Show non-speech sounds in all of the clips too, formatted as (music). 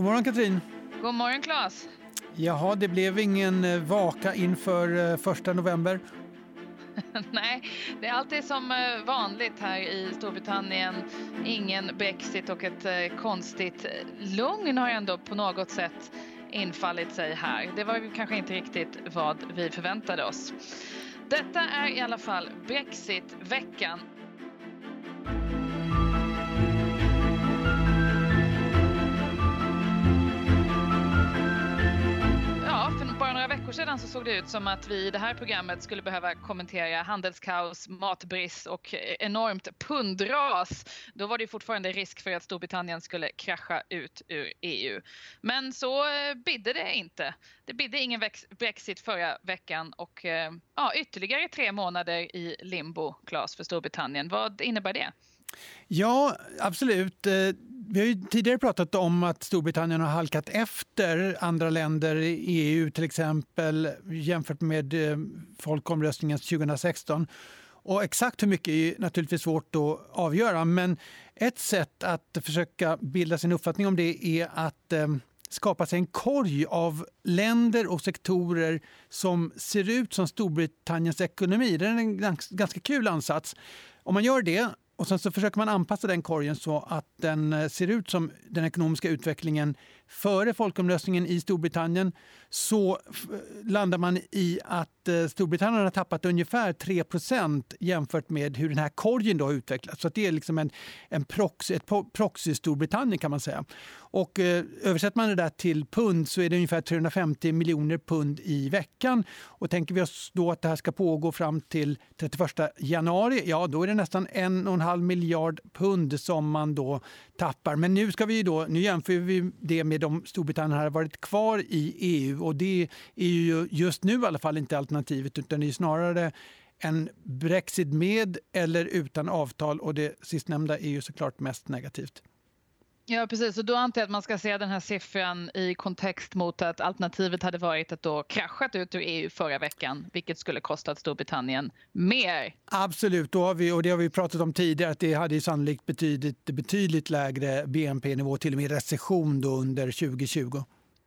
God morgon Katrin. God morgon Claes. Jaha, det blev ingen eh, vaka inför eh, första november. (laughs) Nej, det är alltid som eh, vanligt här i Storbritannien. Ingen Brexit och ett konstigt lugn har ändå på något sätt infallit sig här. Det var kanske inte riktigt vad vi förväntade oss. Detta är i alla fall Brexit-veckan. Veckor sedan så såg det ut som att vi i det här programmet skulle behöva kommentera handelskaos, matbrist och enormt pundras. Då var det fortfarande risk för att Storbritannien skulle krascha ut ur EU. Men så eh, bidde det inte. Det bidde ingen Brexit förra veckan och eh, ja, ytterligare tre månader i limbo, Claes, för Storbritannien. Vad innebär det? Ja, absolut. Eh, vi har ju tidigare pratat om att Storbritannien har halkat efter andra länder i EU till exempel jämfört med eh, folkomröstningen 2016. Och exakt hur mycket är naturligtvis svårt att avgöra men ett sätt att försöka bilda sin uppfattning om det är att eh, skapa sig en korg av länder och sektorer som ser ut som Storbritanniens ekonomi. Det är en ganska kul ansats. Om man gör det och sen så försöker man anpassa den korgen så att den eh, ser ut som den ekonomiska utvecklingen före folkomröstningen i Storbritannien. Så landar man i att eh, Storbritannien har tappat ungefär 3% jämfört med hur den här korgen då har utvecklats. Så det är liksom en, en proxy, ett proxy-Storbritannien kan man säga. Och eh, översätter man det där till pund så är det ungefär 350 miljoner pund i veckan. Och tänker vi oss då att det här ska pågå fram till 31 januari, ja då är det nästan en och en halv miljard pund som man då tappar. Men nu, ska vi då, nu jämför vi det med om Storbritannien hade varit kvar i EU och det är ju just nu i alla fall inte alternativet utan det är snarare en Brexit med eller utan avtal och det sistnämnda är ju såklart mest negativt. Ja precis, och då antar jag att man ska se den här siffran i kontext mot att alternativet hade varit att då kraschat ut ur EU förra veckan, vilket skulle kostat Storbritannien mer. Absolut, då har vi, och det har vi pratat om tidigare, att det hade sannolikt betydligt, betydligt lägre BNP-nivå, till och med recession då under 2020.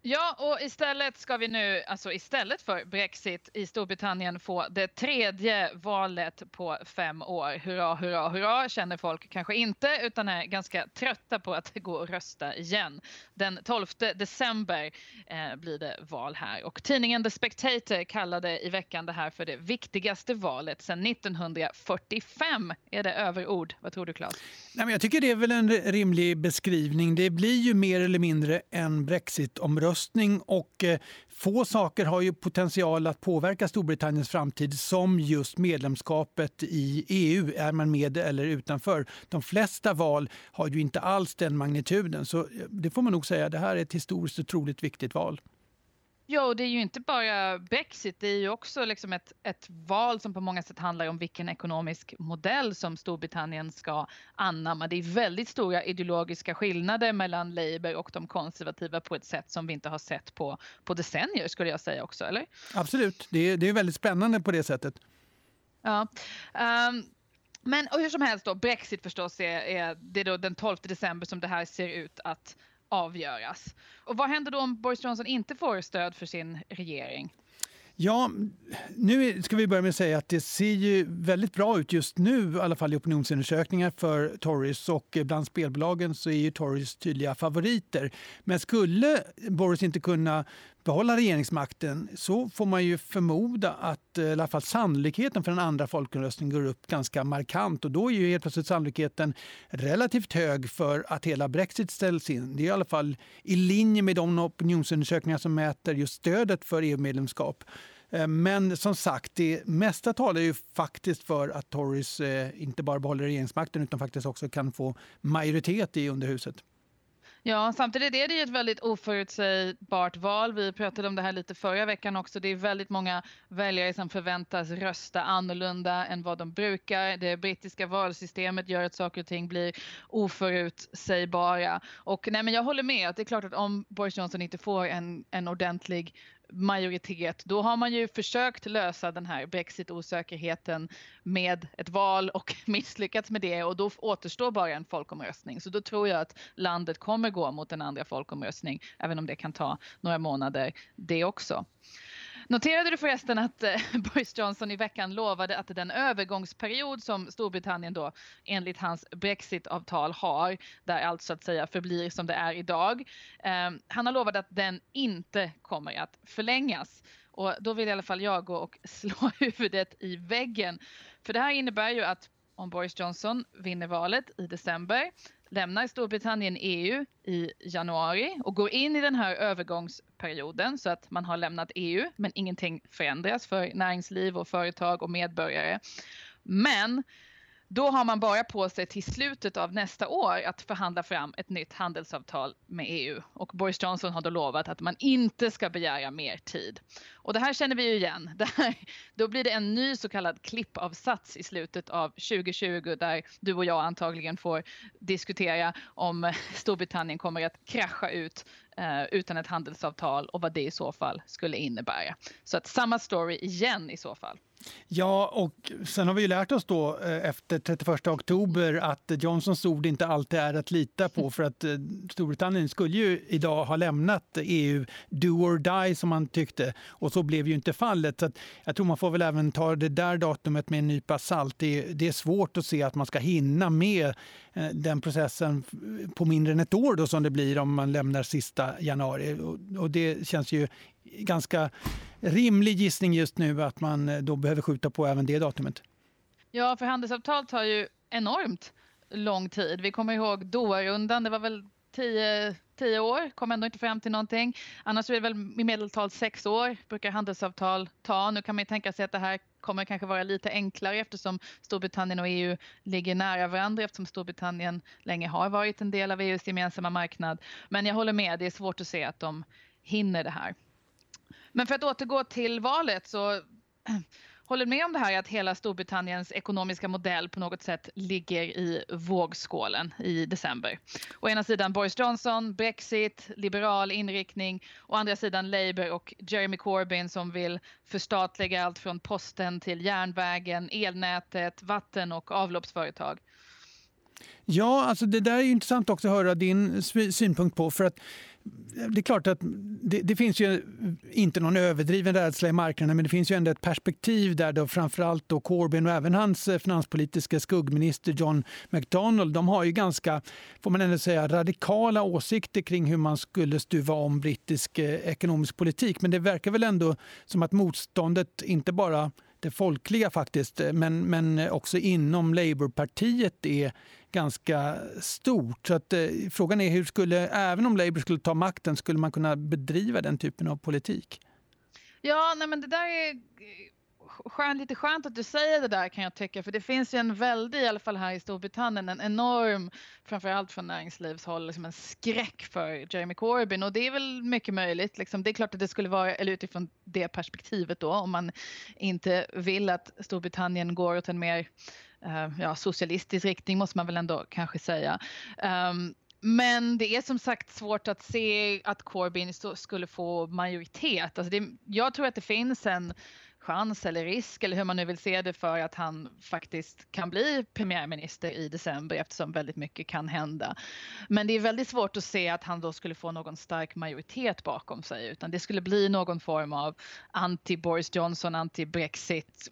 Ja, och istället ska vi nu, alltså istället för Brexit i Storbritannien få det tredje valet på fem år. Hurra, hurra, hurra känner folk kanske inte utan är ganska trötta på att gå och rösta igen. Den 12 december eh, blir det val här och tidningen The Spectator kallade i veckan det här för det viktigaste valet sedan 1945. Är det överord? Vad tror du Claes? Nej, men jag tycker det är väl en rimlig beskrivning. Det blir ju mer eller mindre en brexitomröstning. och eh, få saker har ju potential att påverka Storbritanniens framtid som just medlemskapet i EU. Är man med eller utanför? De flesta val har ju inte alls den magnituden så eh, det får man nog säga. Det här är ett historiskt otroligt viktigt val. Ja, och det är ju inte bara Brexit, det är ju också liksom ett, ett val som på många sätt handlar om vilken ekonomisk modell som Storbritannien ska anamma. Det är väldigt stora ideologiska skillnader mellan Labour och de konservativa på ett sätt som vi inte har sett på, på decennier skulle jag säga också, eller? Absolut, det är, det är väldigt spännande på det sättet. Ja. Um, men hur som helst då, Brexit förstås är, är det är då den 12 december som det här ser ut att avgöras. Och vad händer då om Boris Johnson inte får stöd för sin regering? Ja, nu ska vi börja med att säga att det ser ju väldigt bra ut just nu, i alla fall i opinionsundersökningar för Tories och bland spelbolagen så är ju Tories tydliga favoriter. Men skulle Boris inte kunna behålla regeringsmakten så får man ju förmoda att eh, i alla fall sannolikheten för en andra folkomröstning går upp ganska markant och då är ju helt plötsligt sannolikheten relativt hög för att hela Brexit ställs in. Det är i alla fall i linje med de opinionsundersökningar som mäter just stödet för EU-medlemskap. Eh, men som sagt, det mesta talar ju faktiskt för att Tories eh, inte bara behåller regeringsmakten utan faktiskt också kan få majoritet i underhuset. Ja, samtidigt är det ju ett väldigt oförutsägbart val. Vi pratade om det här lite förra veckan också. Det är väldigt många väljare som förväntas rösta annorlunda än vad de brukar. Det brittiska valsystemet gör att saker och ting blir oförutsägbara. Och nej, men jag håller med att det är klart att om Boris Johnson inte får en, en ordentlig majoritet, då har man ju försökt lösa den här brexit-osäkerheten med ett val och (laughs) misslyckats med det och då återstår bara en folkomröstning. Så då tror jag att landet kommer gå mot en andra folkomröstning, även om det kan ta några månader det också. Noterade du förresten att eh, (laughs) Boris Johnson i veckan lovade att den övergångsperiod som Storbritannien då enligt hans Brexit-avtal har, där allt så att säga förblir som det är idag. Eh, han har lovat att den inte kommer att förlängas. Och då vill i alla fall jag gå och (laughs) slå huvudet i väggen. För det här innebär ju att om Boris Johnson vinner valet i december lämnar Storbritannien EU i januari och går in i den här övergångsperioden så att man har lämnat EU men ingenting förändras för näringsliv och företag och medborgare. Men då har man bara på sig till slutet av nästa år att förhandla fram ett nytt handelsavtal med EU och Boris Johnson har då lovat att man inte ska begära mer tid. Och det här känner vi ju igen. Här, då blir det en ny så kallad klippavsats i slutet av 2020 där du och jag antagligen får diskutera om Storbritannien kommer att krascha ut eh, utan ett handelsavtal och vad det i så fall skulle innebära. Så att samma story igen i så fall. Ja, och sen har vi ju lärt oss då eh, efter 31 oktober att Johnsons ord inte alltid är att lita på för att eh, Storbritannien skulle ju idag ha lämnat EU do or die som man tyckte och så blev ju inte fallet. Så jag tror man får väl även ta det där datumet med en nypa salt. Det är, det är svårt att se att man ska hinna med eh, den processen på mindre än ett år då som det blir om man lämnar sista januari och det känns ju ganska rimlig gissning just nu att man eh, då behöver skjuta på även det datumet. Ja, för handelsavtal tar ju enormt lång tid. Vi kommer ihåg Doha-rundan, det var väl tio, tio år, kom ändå inte fram till någonting. Annars är det väl i medeltal sex år brukar handelsavtal ta. Nu kan man ju tänka sig att det här kommer kanske vara lite enklare eftersom Storbritannien och EU ligger nära varandra eftersom Storbritannien länge har varit en del av EUs gemensamma marknad. Men jag håller med, det är svårt att se att de hinner det här. Men för att återgå till valet så (clears throat) håller med om det här att hela Storbritanniens ekonomiska modell på något sätt ligger i vågskålen i december. Å ena sidan Boris Johnson, Brexit, liberal inriktning. Å andra sidan Labour och Jeremy Corbyn som vill förstatliga allt från posten till järnvägen, elnätet, vatten och avloppsföretag. Ja, alltså det där är intressant också att höra din synpunkt på. för att det är klart att det, det, finns ju inte någon överdriven rädsla i marknaden men det finns ju ändå ett perspektiv där då framförallt då Corbyn och även hans eh, finanspolitiska skuggminister John McDonald, de har ju ganska, får man ändå säga, radikala åsikter kring hur man skulle stuva om brittisk eh, ekonomisk politik. Men det verkar väl ändå som att motståndet inte bara det folkliga faktiskt, eh, men, men eh, också inom Labourpartiet är ganska stort. Så att, eh, frågan är hur skulle, även om Labour skulle ta makten, skulle man kunna bedriva den typen av politik? Ja, nej men det där är skön, lite skönt att du säger det där kan jag tycka, för det finns ju en väldig, i alla fall här i Storbritannien, en enorm, framförallt från näringslivshåll, liksom en skräck för Jeremy Corbyn och det är väl mycket möjligt. Liksom, det är klart att det skulle vara, eller utifrån det perspektivet då, om man inte vill att Storbritannien går åt en mer uh, ja, socialistisk riktning måste man väl ändå kanske säga. Um, men det är som sagt svårt att se att Corbyn skulle få majoritet. Alltså det, jag tror att det finns en chans eller risk eller hur man nu vill se det för att han faktiskt kan bli premiärminister i december eftersom väldigt mycket kan hända. Men det är väldigt svårt att se att han då skulle få någon stark majoritet bakom sig utan det skulle bli någon form av anti-Boris Johnson, anti-Brexit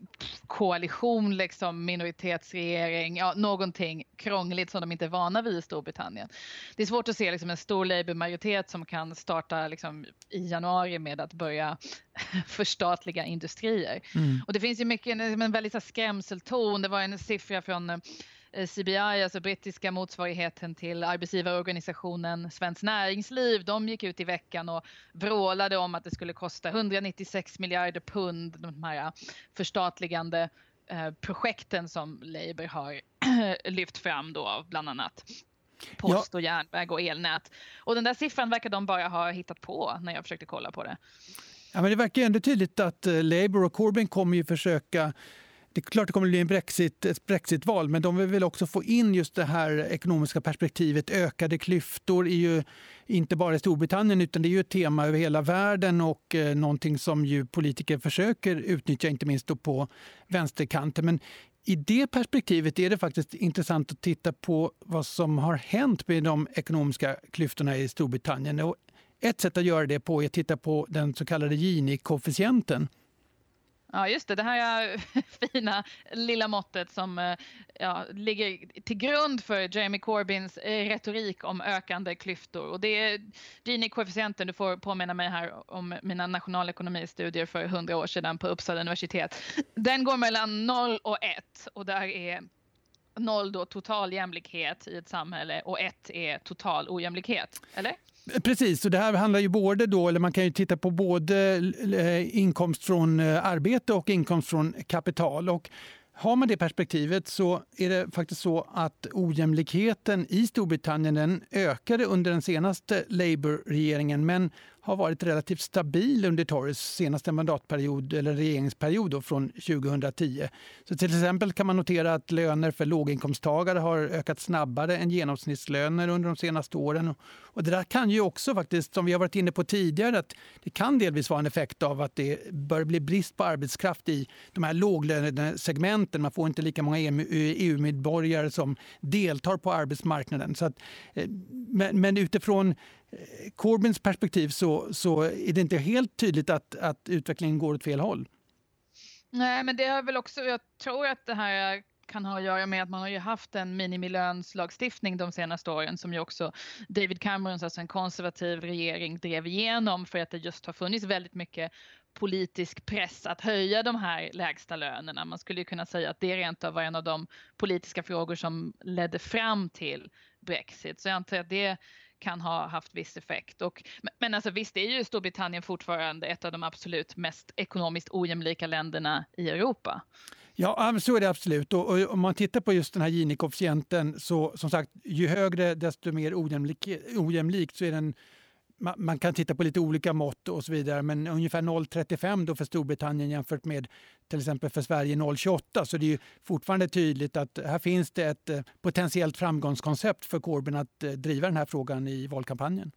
koalition, liksom minoritetsregering, ja någonting krångligt som de inte är vana vid i Storbritannien. Det är svårt att se liksom en stor Labour-majoritet som kan starta liksom i januari med att börja (laughs) förstatliga industrin industrier. Mm. Och det finns ju mycket, en väldigt så skrämselton. Det var en siffra från eh, CBI, alltså brittiska motsvarigheten till arbetsgivarorganisationen Svenskt Näringsliv. De gick ut i veckan och vrålade om att det skulle kosta 196 miljarder pund, de här förstatligande eh, projekten som Labour har (clears throat) lyft fram då bland annat post och järnväg och elnät. Och den där siffran verkar de bara ha hittat på när jag försökte kolla på det. Ja, men det verkar ändå tydligt att eh, Labour och Corbyn kommer ju försöka det är klart det kommer att bli en Brexit, ett Brexitval, men de vill också få in just det här ekonomiska perspektivet. Ökade klyftor är ju inte bara i Storbritannien utan det är ju ett tema över hela världen och eh, någonting som ju politiker försöker utnyttja, inte minst på vänsterkanten. Men i det perspektivet är det faktiskt intressant att titta på vad som har hänt med de ekonomiska klyftorna i Storbritannien. Och ett sätt att göra det på är att titta på den så kallade Gini-koefficienten. Ja, just det. Det här (laughs) fina lilla måttet som eh, ja, ligger till grund för Jeremy Corbyns eh, retorik om ökande klyftor. Och det är Gini-koefficienten, du får påminna mig här om mina nationalekonomistudier för hundra år sedan på Uppsala universitet. Den går mellan 0 och 1 och där är 0 då total jämlikhet i ett samhälle och 1 är total ojämlikhet, eller? Precis, och det här handlar ju både då, eller man kan ju titta på både eh, inkomst från eh, arbete och inkomst från kapital. Och har man det perspektivet så är det faktiskt så att ojämlikheten i Storbritannien den ökade under den senaste Labour-regeringen men har varit relativt stabil under Tories senaste mandatperiod eller regeringsperiod då, från 2010. Så till exempel kan man notera att löner för låginkomsttagare har ökat snabbare än genomsnittslöner under de senaste åren. Och det där kan ju också faktiskt, som vi har varit inne på tidigare, att det kan delvis vara en effekt av att det bör bli brist på arbetskraft i de här låglönesegmenten. Man får inte lika många EU-medborgare e som deltar på arbetsmarknaden. Så att, eh, men, men utifrån eh, Corbyns perspektiv så, så är det inte helt tydligt att, att utvecklingen går åt fel håll. Nej, men det har väl också, jag tror att det här kan ha att göra med att man har ju haft en minimilönslagstiftning de senaste åren som ju också David Camerons, alltså en konservativ regering, drev igenom för att det just har funnits väldigt mycket politisk press att höja de här lägsta lönerna. Man skulle ju kunna säga att det rent av var en av de politiska frågor som ledde fram till Brexit. Så jag antar att det kan ha haft viss effekt. Och, men alltså visst är ju Storbritannien fortfarande ett av de absolut mest ekonomiskt ojämlika länderna i Europa. Ja, så är det absolut. Och, och om man tittar på just den här Gini-koefficienten så som sagt, ju högre desto mer ojämlik, ojämlikt så är den man kan titta på lite olika mått och så vidare, men ungefär 0,35 för Storbritannien jämfört med till exempel för Sverige 0,28. Så det är fortfarande tydligt att här finns det ett eh, potentiellt framgångskoncept för Corbyn att eh, driva den här frågan i valkampanjen.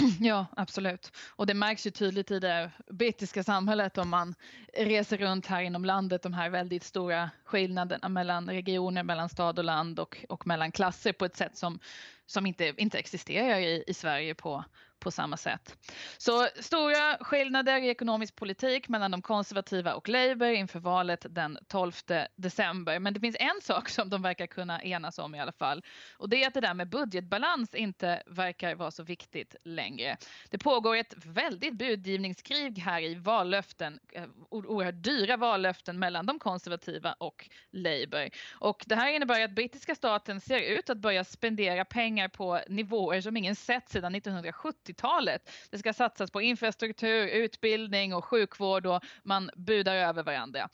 (clears throat) Ja, absolut. Och det märks ju tydligt i det brittiska samhället om man reser runt här inom landet, de här väldigt stora skillnaderna mellan regioner, mellan stad och land och, och mellan klasser på ett sätt som, som inte, inte existerar i, i Sverige på, på samma sätt. Så stora skillnader i ekonomisk politik mellan de konservativa och Labour inför valet den 12 december. Men det finns en sak som de verkar kunna enas om i alla fall och det är att det där med budgetbalans inte verkar vara så viktigt längre. Det pågår ett väldigt budgivningskrig här i vallöften, eh, oerhört dyra vallöften mellan de konservativa och Labour. Och det här innebär att brittiska staten ser ut att börja spendera pengar på nivåer som ingen sett sedan 1970 80-talet. Det ska satsas på infrastruktur, utbildning och sjukvård och man budar över varandra.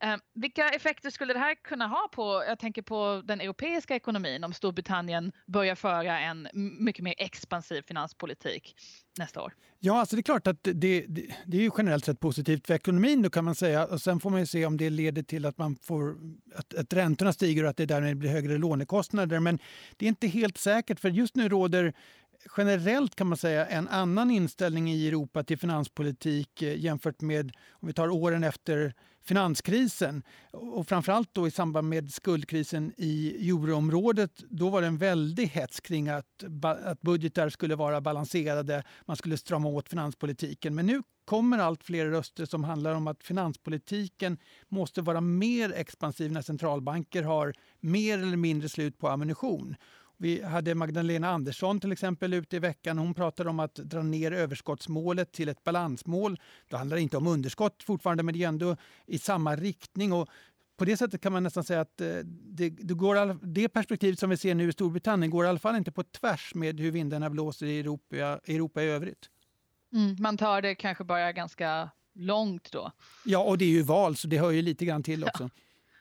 Eh, vilka effekter skulle det här kunna ha på, jag tänker på den europeiska ekonomin om Storbritannien börjar föra en mycket mer expansiv finanspolitik nästa år? Ja, alltså det är klart att det, det, det är ju generellt sett positivt för ekonomin då kan man säga. Och sen får man ju se om det leder till att man får att, att räntorna stiger och att det därmed blir högre lånekostnader. Men det är inte helt säkert för just nu råder generellt kan man säga en annan inställning i Europa till finanspolitik eh, jämfört med om vi tar åren efter finanskrisen. Och framförallt då i samband med skuldkrisen i euroområdet. Då var det en väldig hets kring att, att budgetar skulle vara balanserade. Man skulle strama åt finanspolitiken. Men nu kommer allt fler röster som handlar om att finanspolitiken måste vara mer expansiv när centralbanker har mer eller mindre slut på ammunition. Vi hade Magdalena Andersson till exempel ute i veckan. Hon pratade om att dra ner överskottsmålet till ett balansmål. Det handlar inte om underskott fortfarande, men det är ändå i samma riktning. Och på det sättet kan man nästan säga att eh, det, det, går, det perspektivet som vi ser nu i Storbritannien går i alla fall inte på tvärs med hur vindarna blåser i Europa, Europa i övrigt. Mm, man tar det kanske bara ganska långt då. Ja, och det är ju val så det hör ju lite grann till också.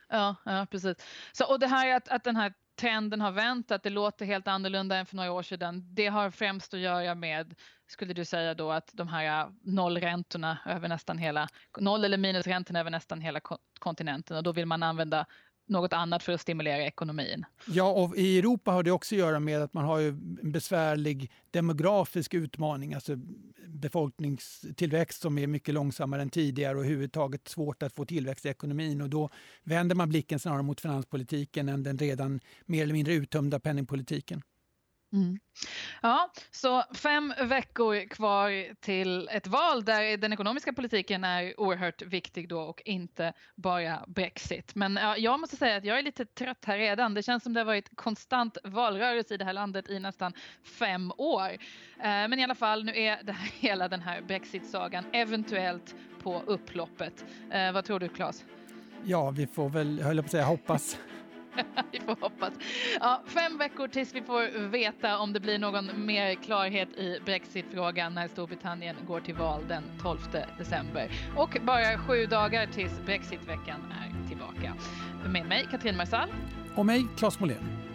Ja, (laughs) ja, ja precis. Så, och det här att, att den här trenden har vänt, att det låter helt annorlunda än för några år sedan, det har främst att göra med, skulle du säga då, att de här äh, nollräntorna över nästan hela, noll eller minusräntorna över nästan hela kontinenten. Och då vill man använda något annat för att stimulera ekonomin. Ja, och i Europa har det också att göra med att man har en besvärlig demografisk utmaning, alltså befolkningstillväxt som är mycket långsammare än tidigare och överhuvudtaget svårt att få tillväxt i ekonomin. Och då vänder man blicken snarare mot finanspolitiken än den redan mer eller mindre uttömda penningpolitiken. Mm. Ja, så fem veckor kvar till ett val där den ekonomiska politiken är oerhört viktig då och inte bara Brexit. Men ja, jag måste säga att jag är lite trött här redan. Det känns som det har varit konstant valrörelse i det här landet i nästan fem år. Eh, men i alla fall, nu är det här, (laughs) hela den här Brexit-sagan eventuellt på upploppet. Eh, vad tror du, Claes? Ja, vi får väl, höll jag på att säga, hoppas. (laughs) vi får hoppas. Ja, fem veckor tills vi får veta om det blir någon mer klarhet i Brexit-frågan när Storbritannien går till val den 12 december. Och bara sju dagar tills Brexit-veckan är tillbaka. Med mig Katrin Marsall. Och mig Claes Molén.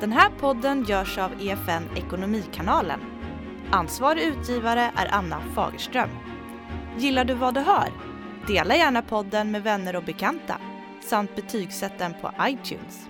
Den här podden görs av EFN Ekonomikanalen Ansvarig utgivare är Anna Fagerström. Gillar du vad du hör? Dela gärna podden med vänner och bekanta samt betygsätt den på iTunes.